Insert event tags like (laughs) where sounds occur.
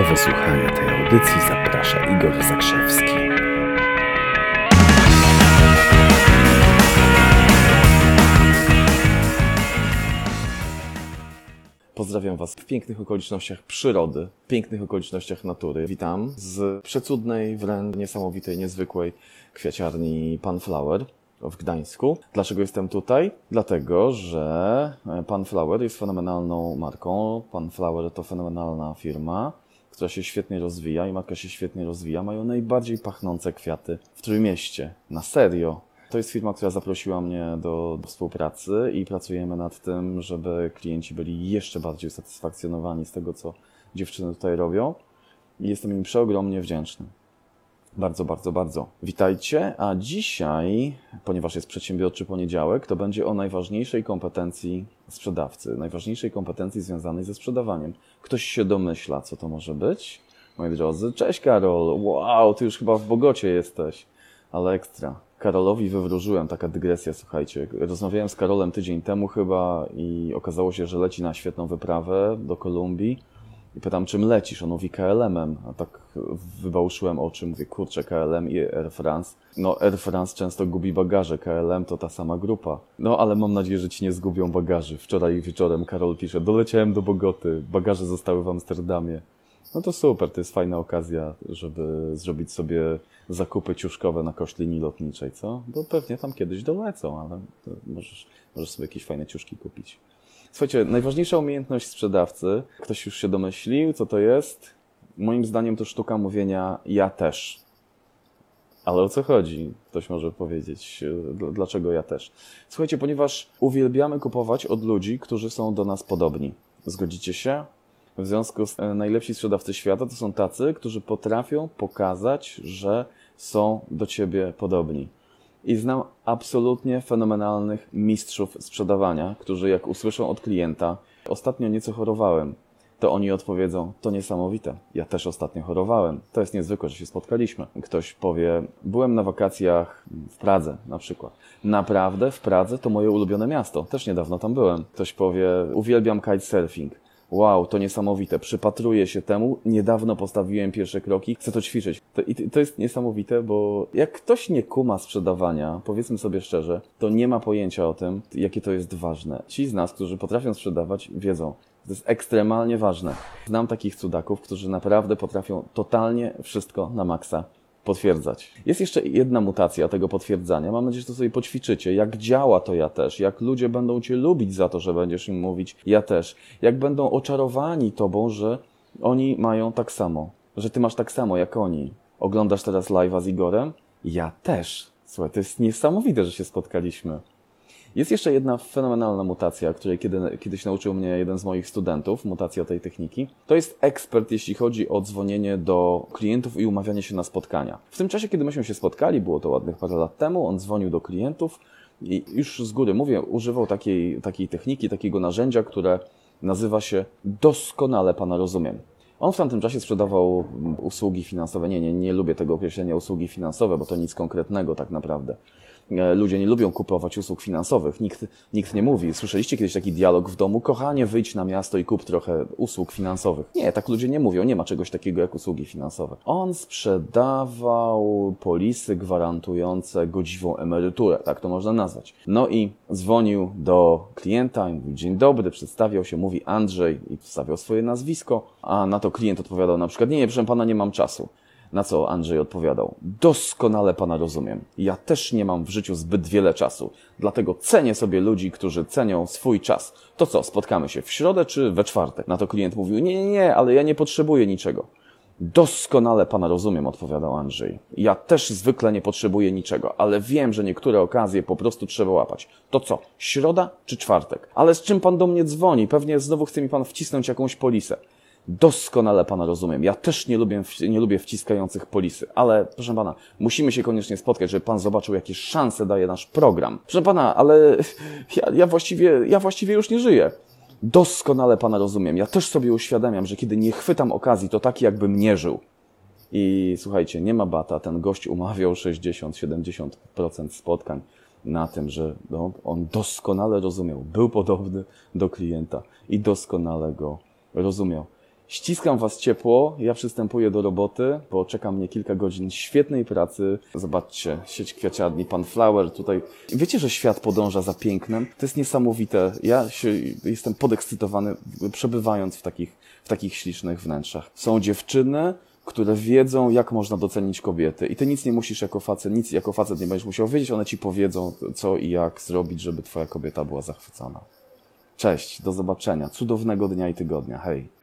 Do wysłuchania tej audycji zaprasza Igor Zakrzewski. Pozdrawiam Was w pięknych okolicznościach przyrody, w pięknych okolicznościach natury. Witam z przecudnej, wręcz niesamowitej, niezwykłej kwiaciarni Pan Flower w Gdańsku. Dlaczego jestem tutaj? Dlatego, że Pan Flower jest fenomenalną marką. Pan Flower to fenomenalna firma, która się świetnie rozwija i marka się świetnie rozwija. Mają najbardziej pachnące kwiaty w Trójmieście. Na serio. To jest firma, która zaprosiła mnie do, współpracy i pracujemy nad tym, żeby klienci byli jeszcze bardziej usatysfakcjonowani z tego, co dziewczyny tutaj robią. I jestem im przeogromnie wdzięczny. Bardzo, bardzo, bardzo. Witajcie, a dzisiaj, ponieważ jest przedsiębiorczy poniedziałek, to będzie o najważniejszej kompetencji sprzedawcy, najważniejszej kompetencji związanej ze sprzedawaniem. Ktoś się domyśla, co to może być? Moi drodzy, cześć Karol, wow, ty już chyba w Bogocie jesteś, ale ekstra. Karolowi wywróżyłem, taka dygresja, słuchajcie. Rozmawiałem z Karolem tydzień temu chyba i okazało się, że leci na świetną wyprawę do Kolumbii. I pytam, czym lecisz? On mówi KLM-em. A tak wybałszyłem oczy, mówię, kurczę, KLM i Air France. No, Air France często gubi bagaże, KLM to ta sama grupa. No, ale mam nadzieję, że ci nie zgubią bagaży. Wczoraj wieczorem Karol pisze, doleciałem do Bogoty, bagaże zostały w Amsterdamie. No to super, to jest fajna okazja, żeby zrobić sobie zakupy ciuszkowe na koszt linii lotniczej, co? Bo pewnie tam kiedyś dolecą, ale możesz, możesz sobie jakieś fajne ciuszki kupić. Słuchajcie, najważniejsza umiejętność sprzedawcy, ktoś już się domyślił, co to jest? Moim zdaniem to sztuka mówienia ja też. Ale o co chodzi? Ktoś może powiedzieć, dlaczego ja też. Słuchajcie, ponieważ uwielbiamy kupować od ludzi, którzy są do nas podobni. Zgodzicie się? W związku z najlepsi sprzedawcy świata to są tacy, którzy potrafią pokazać, że są do ciebie podobni. I znam absolutnie fenomenalnych mistrzów sprzedawania, którzy jak usłyszą od klienta, ostatnio nieco chorowałem, to oni odpowiedzą, to niesamowite, ja też ostatnio chorowałem, to jest niezwykłe, że się spotkaliśmy. Ktoś powie, byłem na wakacjach w Pradze na przykład. Naprawdę w Pradze to moje ulubione miasto, też niedawno tam byłem. Ktoś powie, uwielbiam kitesurfing. Wow, to niesamowite. Przypatruję się temu. Niedawno postawiłem pierwsze kroki. Chcę to ćwiczyć. To, I to jest niesamowite, bo jak ktoś nie kuma sprzedawania, powiedzmy sobie szczerze, to nie ma pojęcia o tym, jakie to jest ważne. Ci z nas, którzy potrafią sprzedawać, wiedzą. To jest ekstremalnie ważne. Znam takich cudaków, którzy naprawdę potrafią totalnie wszystko na maksa potwierdzać. Jest jeszcze jedna mutacja tego potwierdzania. Mam nadzieję, że to sobie poćwiczycie. Jak działa to ja też. Jak ludzie będą Cię lubić za to, że będziesz im mówić ja też. Jak będą oczarowani Tobą, że oni mają tak samo. Że Ty masz tak samo jak oni. Oglądasz teraz live'a z Igorem? Ja też. Słuchaj, to jest niesamowite, że się spotkaliśmy. Jest jeszcze jedna fenomenalna mutacja, której kiedy, kiedyś nauczył mnie jeden z moich studentów, mutacja tej techniki. To jest ekspert, jeśli chodzi o dzwonienie do klientów i umawianie się na spotkania. W tym czasie, kiedy myśmy się spotkali, było to ładnych parę lat temu, on dzwonił do klientów i już z góry mówię, używał takiej, takiej techniki, takiego narzędzia, które nazywa się doskonale Pana rozumiem. On w tamtym czasie sprzedawał usługi finansowe. Nie, nie, nie lubię tego określenia usługi finansowe, bo to nic konkretnego tak naprawdę. Ludzie nie lubią kupować usług finansowych. Nikt, nikt nie mówi. Słyszeliście kiedyś taki dialog w domu? Kochanie, wyjdź na miasto i kup trochę usług finansowych. Nie, tak ludzie nie mówią. Nie ma czegoś takiego jak usługi finansowe. On sprzedawał polisy gwarantujące godziwą emeryturę. Tak to można nazwać. No i dzwonił do klienta i mówił, dzień dobry, przedstawiał się, mówi Andrzej i wstawiał swoje nazwisko, a na to klient odpowiadał na przykład, nie, nie, proszę pana, nie mam czasu. Na co Andrzej odpowiadał: Doskonale pana rozumiem. Ja też nie mam w życiu zbyt wiele czasu, dlatego cenię sobie ludzi, którzy cenią swój czas. To co, spotkamy się w środę czy we czwartek? Na to klient mówił: Nie, nie, nie, ale ja nie potrzebuję niczego. Doskonale pana rozumiem, odpowiadał Andrzej. Ja też zwykle nie potrzebuję niczego, ale wiem, że niektóre okazje po prostu trzeba łapać. To co, środa czy czwartek? Ale z czym pan do mnie dzwoni? Pewnie znowu chce mi pan wcisnąć jakąś polisę. Doskonale Pana rozumiem. Ja też nie lubię, nie lubię wciskających polisy, ale proszę Pana, musimy się koniecznie spotkać, żeby Pan zobaczył, jakie szanse daje nasz program. Proszę Pana, ale (laughs) ja, ja, właściwie, ja właściwie już nie żyję. Doskonale Pana rozumiem. Ja też sobie uświadamiam, że kiedy nie chwytam okazji, to tak jakbym nie żył. I słuchajcie, nie ma bata. Ten gość umawiał 60-70% spotkań na tym, że no, on doskonale rozumiał. Był podobny do klienta i doskonale go rozumiał. Ściskam Was ciepło, ja przystępuję do roboty, bo czeka mnie kilka godzin świetnej pracy. Zobaczcie, sieć kwiaciarni Pan Flower tutaj. Wiecie, że świat podąża za pięknem? To jest niesamowite. Ja się, jestem podekscytowany, przebywając w takich, w takich ślicznych wnętrzach. Są dziewczyny, które wiedzą, jak można docenić kobiety. I ty nic nie musisz jako facet, nic jako facet nie będziesz musiał wiedzieć, one ci powiedzą, co i jak zrobić, żeby twoja kobieta była zachwycona. Cześć, do zobaczenia. Cudownego dnia i tygodnia. Hej.